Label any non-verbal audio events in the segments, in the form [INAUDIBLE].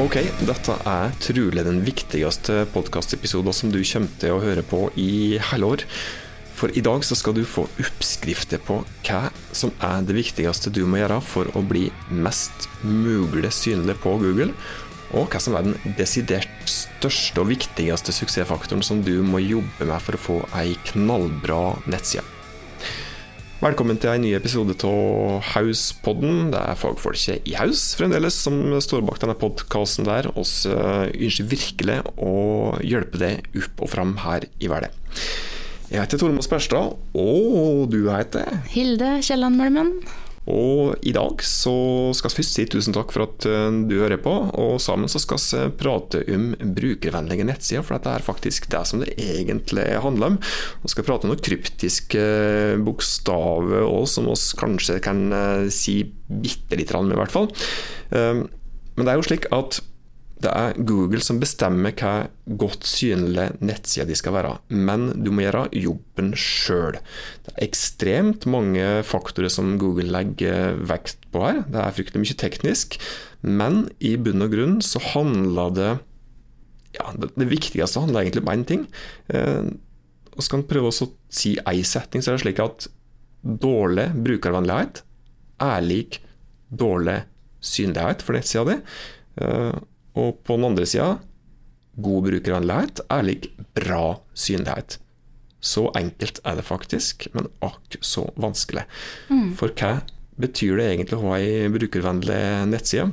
Ok, dette er trolig den viktigste podkastepisoden som du kommer til å høre på i hele år. For i dag så skal du få oppskrifter på hva som er det viktigste du må gjøre for å bli mest mulig synlig på Google, og hva som er den desidert største og viktigste suksessfaktoren som du må jobbe med for å få ei knallbra nettside. Velkommen til en ny episode av Hauspodden. Det er fagfolket i Haus fremdeles som står bak denne podkasten der. oss ønsker virkelig å hjelpe deg opp og fram her i verden. Jeg heter Tormod Sperstad, og du heter Hilde Kielland Mølmen. Og i dag så skal vi først si tusen takk for at eh, du hører på, og sammen så skal vi prate om brukervennlige nettsider, for dette er faktisk det som det egentlig handler om. Vi skal prate om noen kryptiske bokstaver òg, som vi kanskje kan eh, si bitte lite grann med, i hvert fall. Eh, men det er jo slik at det er Google som bestemmer hva godt synlige nettsider de skal være, men du må gjøre jobben sjøl. Det er ekstremt mange faktorer som Google legger vekt på her. Det er fryktelig mye teknisk, men i bunn og grunn så handler det ja, det, viktigste handler egentlig om én ting. Eh, og skal en prøve å si én setning, så er det slik at dårlig brukervennlighet er lik dårlig synlighet for nettsida di. Og på den andre sida, god brukervennlighet er lik bra synlighet. Så enkelt er det faktisk, men akk så vanskelig. Mm. For hva betyr det egentlig å ha ei brukervennlig nettside?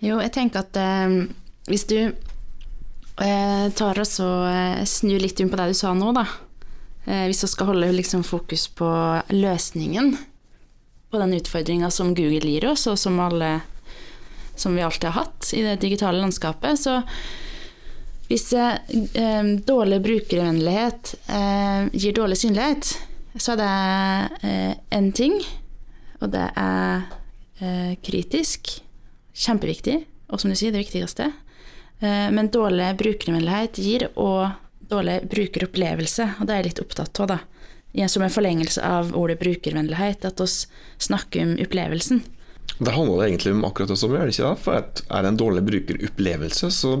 Jo, jeg tenker at eh, hvis du eh, tar og så eh, snur litt inn på det du sa nå, da. Eh, hvis du skal holde liksom, fokus på løsningen på den utfordringa som Google gir oss, og som alle som vi alltid har hatt i det digitale landskapet. Så hvis eh, dårlig brukervennlighet eh, gir dårlig synlighet, så er det én eh, ting, og det er eh, kritisk. Kjempeviktig, og som du sier, det viktigste. Eh, men dårlig brukervennlighet gir òg dårlig brukeropplevelse, og det er jeg litt opptatt av, da. Som en forlengelse av ordet brukervennlighet, at vi snakker om opplevelsen. Det handler egentlig om akkurat det samme, gjør det ikke det? For er det en dårlig brukeropplevelse, så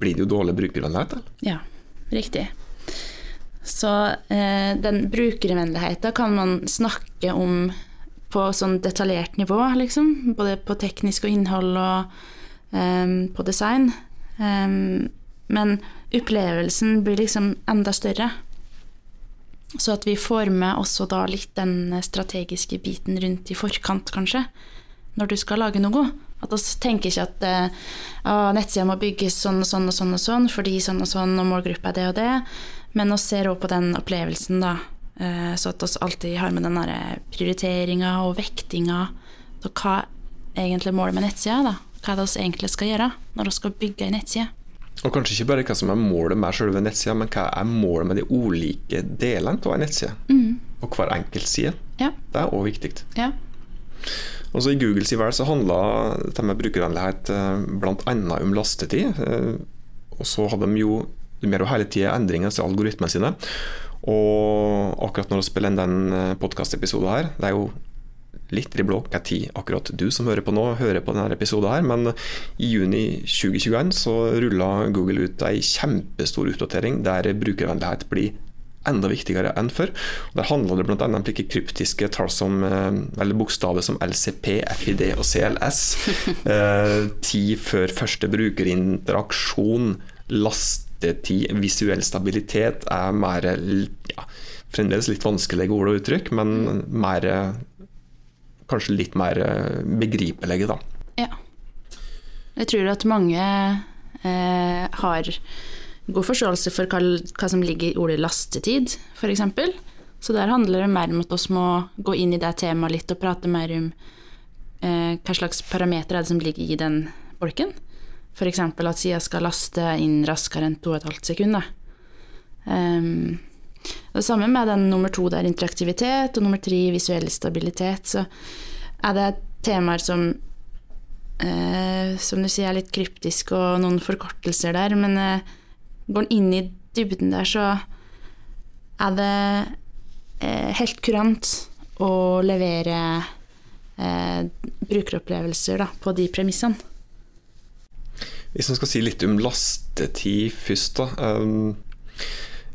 blir det jo dårlig brukervennlighet. Eller? Ja, riktig. Så eh, den brukervennligheten kan man snakke om på sånn detaljert nivå, liksom. Både på teknisk og innhold og eh, på design. Eh, men opplevelsen blir liksom enda større. Så at vi får med også da litt den strategiske biten rundt i forkant, kanskje når du skal lage noe. At vi tenker ikke at uh, nettsida må bygges sånn og sånn og sånn og sånn, fordi sånn og sånn, og målgruppa er det og det. Men vi ser òg på den opplevelsen, da. Uh, så at vi alltid har med den prioriteringa og vektinga. Så hva er egentlig målet med nettsida, da? Hva er det vi egentlig skal gjøre når vi skal bygge ei nettside? Og kanskje ikke bare hva som er målet med selve nettsida, men hva er målet med de ulike delene av ei nettside? Mm. Og hver enkelt side. Ja. Det er òg viktig. Ja. Også I Googles vel så handla dette med brukervennlighet eh, bl.a. om lastetid. Eh, og så hadde de jo mer og hele tida endringer i algoritmene sine. Og akkurat når vi spiller inn den eh, podkastepisoden her, det er jo litt i blå hva tid akkurat du som hører på nå, hører på denne episoden her, men i juni 2021 så rulla Google ut ei kjempestor utdatering der brukervennlighet blir enda viktigere enn før. Der handler det bl.a. om like kryptiske tall som, eh, eller bokstaver som LCP, FID og CLS. [LAUGHS] Eh, tid før første brukerinteraksjon, lastetid, visuell stabilitet er mer ja, Fremdeles litt vanskelige ord og uttrykk, men mer, kanskje litt mer begripelige, da. Ja. Jeg tror at mange eh, har god forståelse for hva, hva som ligger i ordet lastetid, f.eks. Så der handler det mer om at vi må gå inn i det temaet litt og prate mer om eh, hva slags parametere er det som ligger i den bolken. F.eks. at sida skal laste inn raskere enn 2,5 sekunder. Um, det samme med den nummer to der interaktivitet, og nummer tre visuell stabilitet. Så er det temaer som eh, som du sier er litt kryptiske og noen forkortelser der, men eh, Går en inn i dybden der, så er det eh, helt kurant å levere eh, brukeropplevelser da, på de premissene. Hvis man skal si litt om lastetid først, da. Um,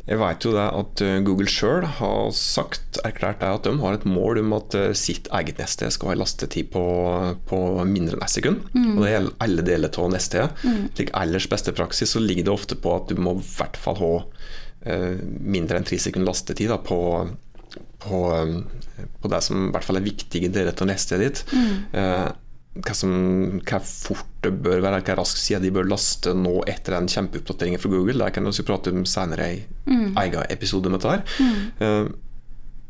jeg vet jo det at uh, Google sjøl har sagt, erklært det at de har et mål om at uh, sitt eget neste skal ha en lastetid på, på mindre enn ett sekund. Og det gjelder alle deler av nettstedet. Slik ellers beste praksis så ligger det ofte på at du må i hvert fall ha uh, mindre enn tre sekunder lastetid da, på, på, um, på det som i hvert fall er viktige deler av nestet ditt. Uh, hva, som, hva fort det bør være, hva raskt side de bør laste nå etter den kjempeoppdateringen fra Google. Det kan vi også prate om senere i mm. egen episode med dette. Uh,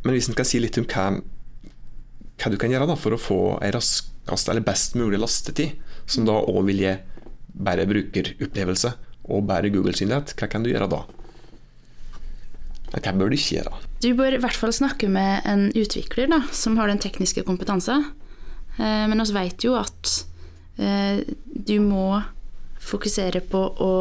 men hvis en skal si litt om hva, hva du kan gjøre da, for å få en raskest eller best mulig lastetid, som da òg vil gi bedre brukeropplevelse og bedre Google-synlighet, hva kan du gjøre da? Hva bør du ikke gjøre? Du bør i hvert fall snakke med en utvikler da, som har den tekniske kompetansen. Eh, men vi vet jo at eh, du må fokusere på å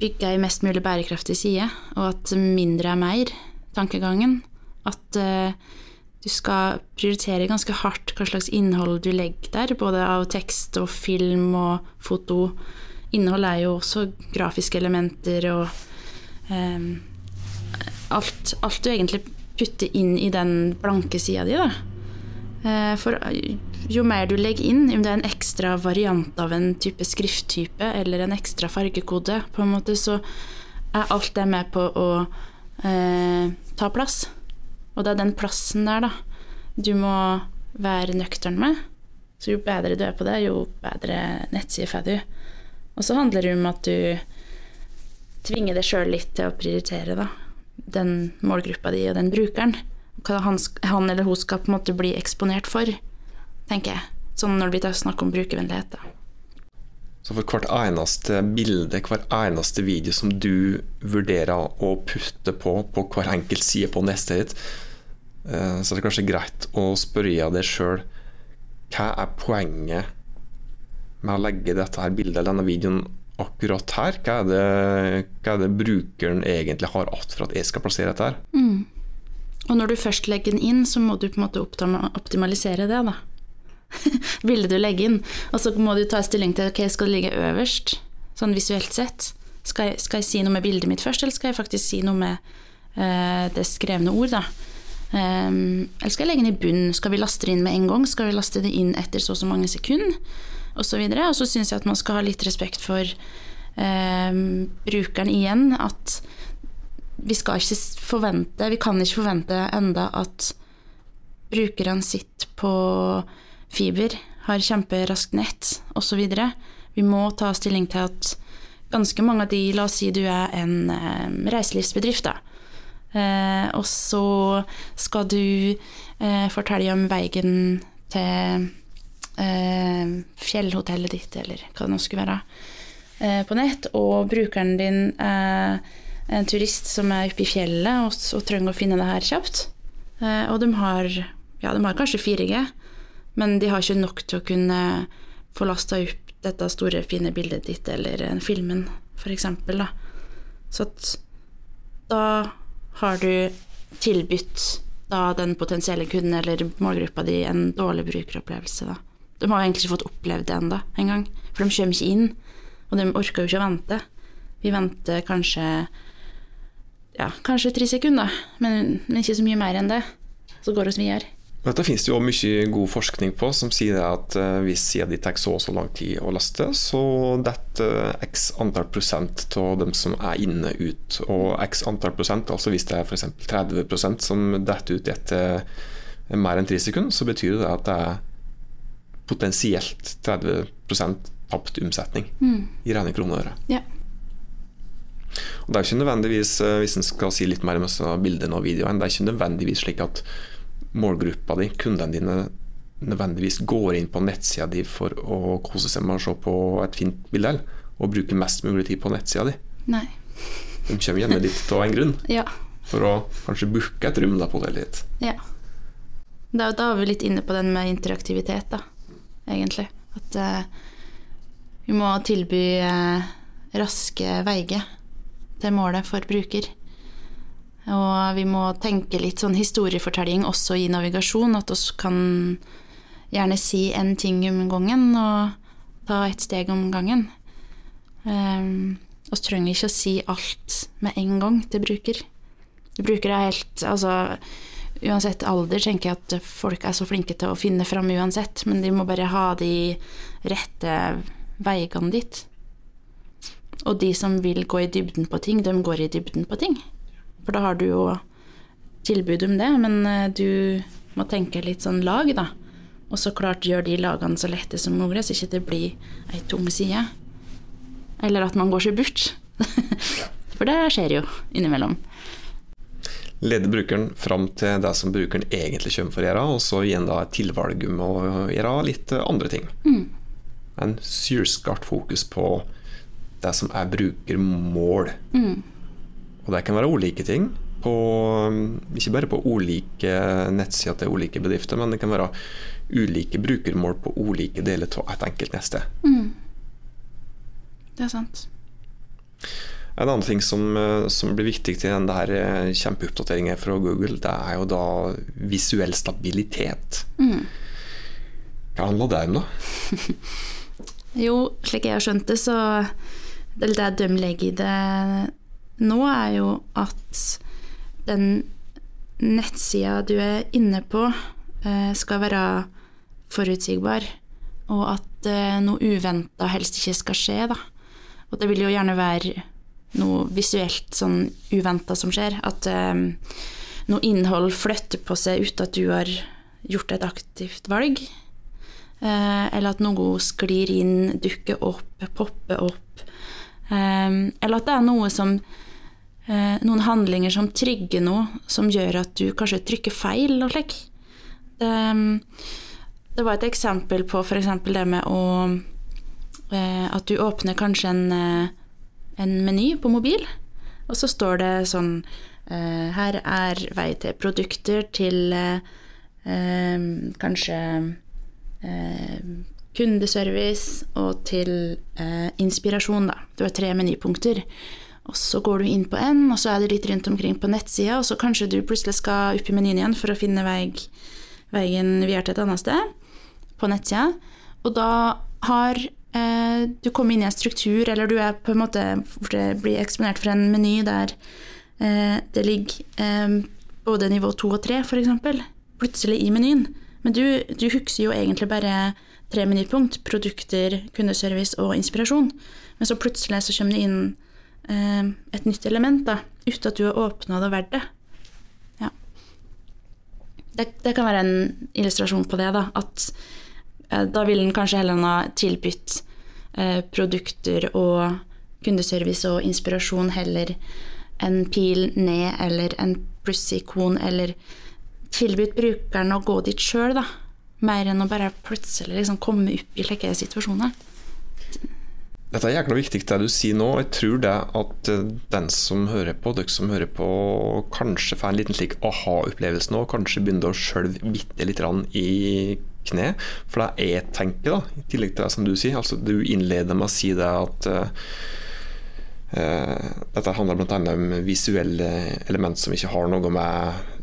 bygge ei mest mulig bærekraftig side, og at mindre er mer, tankegangen. At eh, du skal prioritere ganske hardt hva slags innhold du legger der, både av tekst og film og foto. Innhold er jo også grafiske elementer og um, alt, alt, du egentlig putter inn i den blanke sida di, da. For jo mer du legger inn, om det er en ekstra variant av en type skrifttype eller en ekstra fargekode, på en måte, så er alt det med på å eh, ta plass. Og det er den plassen der, da, du må være nøktern med. Så jo bedre du er på det, jo bedre nettside får du. Og så handler det om at du tvinger deg sjøl litt til å prioritere, da. Den målgruppa di og den brukeren. Han, han eller hun skal på en måte bli eksponert for, tenker jeg. Sånn når det blir snakk om brukervennlighet, da. Så for hvert eneste bilde, hver eneste video som du vurderer å putte på på hver enkelt side på nettet ditt, så er det kanskje greit å spørre deg sjøl hva er poenget med å legge dette her bildet eller denne videoen akkurat her? Hva er det, hva er det brukeren egentlig har att for at jeg skal plassere dette her? Mm. Og når du først legger den inn, så må du på en måte optimalisere det, da. [LAUGHS] bildet du legger inn. Og så må du ta stilling til ok, skal det ligge øverst, sånn visuelt sett. Skal jeg, skal jeg si noe med bildet mitt først, eller skal jeg faktisk si noe med uh, det skrevne ord, da? Um, eller skal jeg legge den i bunnen? Skal vi laste det inn med en gang? Skal vi laste det inn etter så og så mange sekunder? Og så videre. Og så syns jeg at man skal ha litt respekt for um, brukeren igjen. At vi skal ikke forvente Vi kan ikke forvente enda at brukerne sitter på fiber, har kjemperaskt nett osv. Vi må ta stilling til at ganske mange av de La oss si du er en eh, reiselivsbedrift, da. Eh, og så skal du eh, fortelle om veien til eh, fjellhotellet ditt, eller hva det nå skulle være, eh, på nett, og brukeren din er en turist som er oppe i fjellet og, og trenger å finne det her kjapt. Eh, og de har, ja, de har kanskje 4G, men de har ikke nok til å kunne få lasta opp dette store, fine bildet ditt eller filmen, f.eks. Så at da har du tilbudt da den potensielle kunden eller målgruppa di en dårlig brukeropplevelse. Da. De har egentlig ikke fått opplevd det ennå engang, for de kommer ikke inn. Og de orker jo ikke å vente. Vi venter kanskje ja, kanskje tre sekunder, men ikke så mye mer enn det. Så går vi videre. Dette finnes det jo mye god forskning på som sier at uh, hvis di tar så og så lang tid å laste, så detter x antall prosent av dem som er inne, ut. Og x antall prosent, altså hvis det er f.eks. 30% som detter ut etter mer enn tre sekunder, så betyr det at det er potensielt 30 tapt omsetning mm. i rene kroner og øre. Ja. Og det er ikke nødvendigvis, eh, hvis en skal si litt mer om bildene og videoene, det er ikke nødvendigvis slik at målgruppa di, kundene dine, nødvendigvis går inn på nettsida di for å kose seg med å se på et fint bilde, og bruke mest mulig tid på nettsida di. Nei. De kommer gjerne dit av en grunn. ja. For å kanskje booke et rom på hotellet ditt. Ja. Da, da, er vi litt inne på den med interaktivitet, da, egentlig. At uh, vi må tilby uh, raske veier til målet for bruker. Og vi må tenke litt sånn historiefortelling også i navigasjon, at vi kan gjerne si én ting om gangen og ta et steg om gangen. Um, vi trenger ikke å si alt med en gang til bruker. Bruker er helt Altså, uansett alder tenker jeg at folk er så flinke til å finne fram uansett, men de må bare ha de rette veiene dit. Og de som vil gå i dybden på ting, de går i dybden på ting. For da har du jo tilbud om det, men eh, du må tenke litt sånn lag, da. Og så klart gjør de lagene så lette som mulig, så ikke det blir ei tung side. Eller at man går seg bort. [LAUGHS] For det skjer jo innimellom. Lede brukeren fram til det som brukeren egentlig kommer for å gjøre, og så igjen da et tilvalg om å gjøre litt andre ting. Mm. En sylskarpt fokus på det som er brukermål. Mm. Og det kan være ulike ting. På, ikke bare på ulike nettsider til ulike bedrifter, men det kan være ulike brukermål på ulike deler av et enkelt nettsted. Mm. Det er sant. En annen ting som, som blir viktig til den der kjempeoppdateringen fra Google, det er jo da visuell stabilitet. Mm. Hva handler det om, da? [LAUGHS] jo, slik jeg har skjønt det, så Det, det de legger i det nå, er jo at den nettsida du er inne på, skal være forutsigbar, og at noe uventa helst ikke skal skje, da. Og det vil jo gjerne være noe visuelt sånn uventa som skjer. At um, noe innhold flytter på seg uten at du har gjort et aktivt valg. Uh, eller at noe sklir inn, dukker opp, popper opp. Um, eller at det er noe som uh, Noen handlinger som trigger noe, som gjør at du kanskje trykker feil og slik. Det, um, det var et eksempel på f.eks. det med å at du åpner kanskje en, en, meny på mobil, og så står det sånn Her er vei til produkter til eh, kanskje eh, kundeservice og til eh, inspirasjon, da. Du har tre menypunkter. Og så går du inn på en, og så er det litt rundt omkring på nettsida, og så kanskje du plutselig skal opp i menyen igjen for å finne vei, veien videre til et annet sted på nettsida. Og da har eh, du kommet inn i en struktur, eller du er på en måte blir eksponert for en meny der eh, det ligger eh, både nivå to og tre, f.eks., plutselig i menyen. Men du, du husker jo egentlig bare tre menypunkt, produkter, kundeservice og inspirasjon. Men så plutselig så kommer det inn eh, et nytt element, da, uten at du har åpna det og verdt det. Ja. det. Det kan være en illustrasjon på det, da. At eh, da vil en kanskje heller ha tilbudt eh, produkter og kundeservice og inspirasjon heller en pil ned eller en plussikon, eller tilbudt brukeren å gå dit sjøl, da. Mer enn å bare plutselig liksom komme opp i slike situasjoner. Dette er jækla viktig det du sier nå. Jeg tror det at den som hører på, dere som hører på, kanskje får en liten slik aha-opplevelse nå, kanskje begynner å skjelve bitte litt i kne. For det jeg tenker, da, i tillegg til det som du sier, altså du innleder med å si det at uh, dette handler bl.a. om visuelle element som ikke har noe med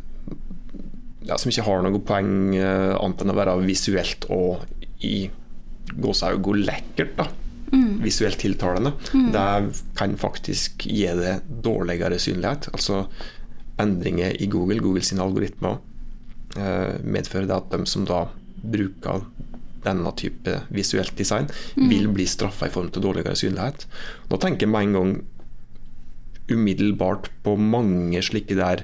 ja, som ikke har noe poeng uh, annet enn å være visuelt og i gåsehud lekkert. da Mm. visuelt tiltalende. Mm. Det kan faktisk gi det dårligere synlighet. Altså endringer i Google, Google sine algoritmer, eh, medfører det at de som da bruker denne type visuelt design, Mm. vil bli straffa i form av dårligere synlighet. Da tenker jeg med en gang umiddelbart på mange slike der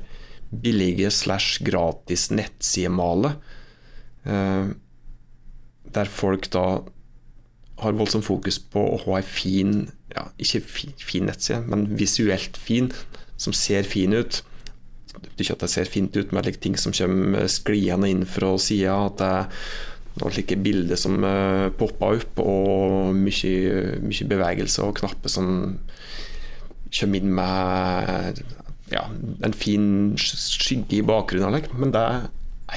billige slash gratis nettsidemale. eh, der folk da har voldsomt fokus på å ha ei fin ja, ikke fin, fin nettside, men visuelt fin, som ser fin ut. Ikke at det ser fint ut men det er ting som kommer skliende inn fra sida. At det er noen slike bilder som uh, popper opp, og mye, mye bevegelse og knapper som kommer inn med ja, en fin skygge i bakgrunnen. Men det er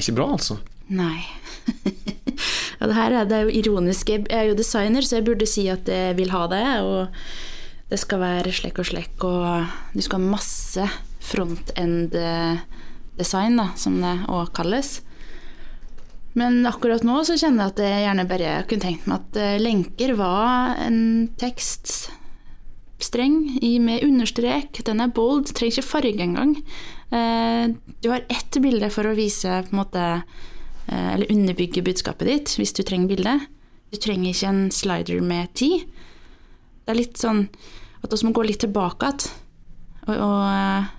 ikke bra, altså. Nei. [LAUGHS] ja, det her er, det er jo ironisk. Jeg er jo designer, så jeg burde si at jeg vil ha det. Og det skal være slekk og slekk, og du skal ha masse front-end-design, da, som det òg kalles. Men akkurat nå så kjenner jeg at jeg gjerne bare kunne tenkt meg at lenker var en tekst streng med understrek. Den er bold, trenger ikke farge engang. Eh, du har ett bilde for å vise en måte eh, Eller underbygge budskapet ditt, hvis du trenger bilde. Du trenger ikke en slider med ti. Det er litt sånn at vi må gå litt tilbake igjen. Og, og eh,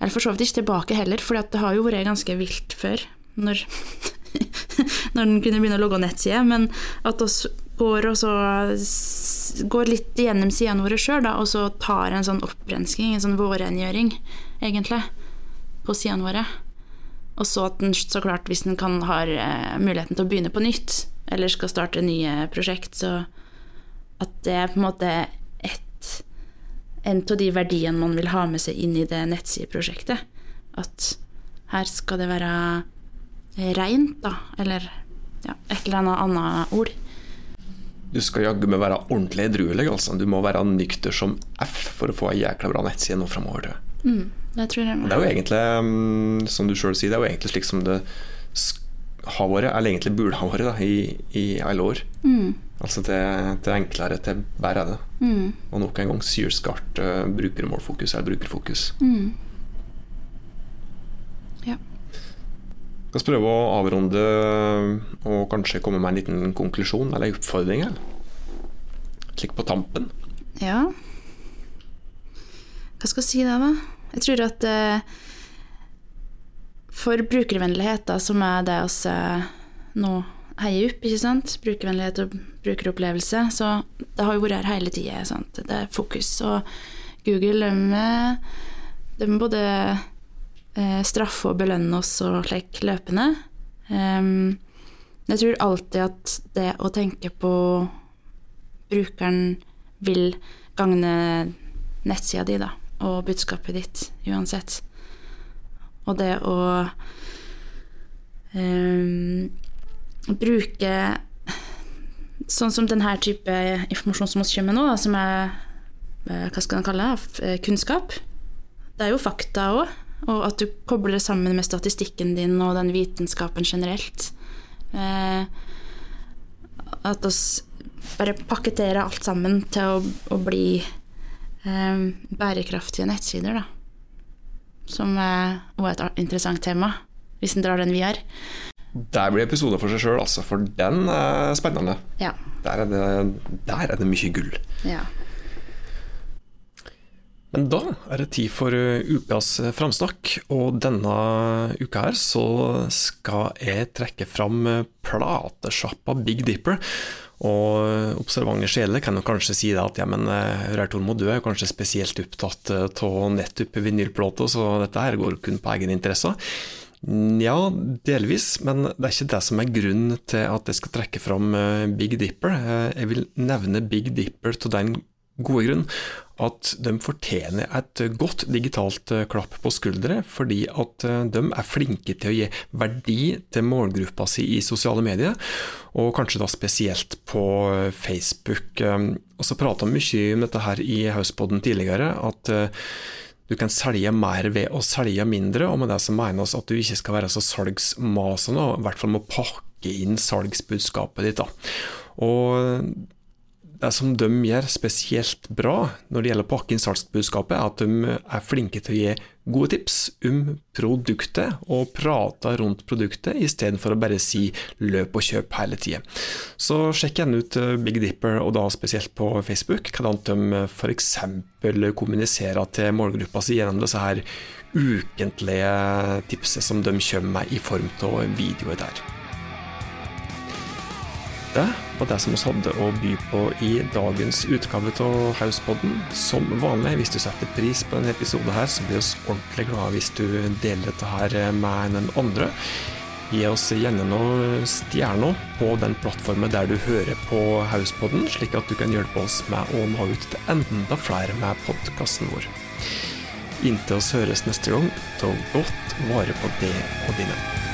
Eller for så vidt ikke tilbake heller, for det har jo vært ganske vilt før. Når, [LAUGHS] når den kunne begynne å logge nettside. Men at vi går så går litt gjennom sidene våre sjøl, og så tar en sånn opprensking, en sånn vårrengjøring, egentlig, på sidene våre. Og så at den så klart, hvis den kan, har eh, muligheten til å begynne på nytt, eller skal starte nye prosjekt, så at det er på en måte et, en av de verdiene man vil ha med seg inn i det nettsideprosjektet. At her skal det være reint, da, eller ja, et eller annet annet ord. Du skal jaggu meg være ordentlig edruelig. Altså. Du må være nykter som F for å få ei jækla bra nettside nå framover. Mm, det. Det er jo egentlig, mm, som du sjøl sier, det er jo egentlig slik som det har vært, eller egentlig burde ha vært, i, i alle år. Mm. Altså til, til enklere, til bedre er det. Mm. Og nok en gang sylskarpt uh, brukermålfokus eller brukerfokus. Mm. Ja. Skal prøve å avrunde og kanskje komme med en liten konklusjon eller oppfordring. Slik på tampen. Ja Hva skal jeg si da, da? Jeg tror at eh, for brukervennlighet, da, som er det oss eh, nå heier opp, ikke sant? brukervennlighet og brukeropplevelse, så det har jo vært her hele tida. Det er fokus. Og Google, de, de både eh, straffe og belønne oss og slik løpende. Jeg tror alltid at det å tenke på brukeren vil gagne nettsida di, da, og budskapet ditt uansett. Og det å um, bruke sånn som denne type informasjon som vi kommer med nå, da, som er hva skal man kalle det, kunnskap. Det er jo fakta òg. Og at du kobler det sammen med statistikken din og den vitenskapen generelt. Eh, at vi bare pakketterer alt sammen til å, å bli eh, bærekraftige nettsider, da. Som er også et interessant tema, hvis en drar den vi har. Der blir episoden for seg sjøl, altså, for den er spennende. Ja. Der, er det, der er det mye gull. Ja. Men da er det tid for eh, ukas eh, framsnakk, og denne uka her så skal jeg trekke fram eh, platesjappa Big Dipper. Og observante sjeler kan jo kanskje si det at ja, men Rær Tormod, du er jo kanskje spesielt opptatt av nettopp vinylplater, så dette her går kun på egen interesse. Ja, delvis, men det er ikke det som er grunnen til at jeg skal trekke fram Big Dipper. Jeg vil nevne Big Dipper til den gode grunn at de fortjener et godt digitalt eh, klapp på skuldre, fordi at eh, de er flinke til å gi verdi til målgruppa si i sosiale medier, og kanskje da spesielt på eh, Facebook. Og så prata vi mye om dette her i Hauspodden tidligere, at du kan selge mer ved å selge mindre, og med det så menes at du ikke skal være så salgsmasende, og i hvert fall må pakke inn salgsbudskapet ditt. da. Og det som de gjør spesielt bra når det gjelder å pakke inn salgsbudskapet, er at de er flinke til å gi gode tips om produktet, og prate rundt produktet, istedenfor å bare si 'løp og kjøp' hele tida. Så sjekk gjerne ut eh, Big Dipper, og da spesielt på Facebook, hvordan de f.eks. kommuniserer til målgruppa si gjennom disse her ukentlige tipset som de kommer med i form av videoer der. Det var det som vi hadde å by på i dagens utgave av Hauspodden. Som vanlig, hvis du setter pris på denne episoden her, så blir vi ordentlig glade hvis du deler dette her med den andre. Gi oss gjerne noen stjerner på den plattformen der du hører på Hauspodden, slik at du kan hjelpe oss med å nå ut til enda flere med podkasten vår. Inntil oss høres neste gang, ta godt vare på det og dine.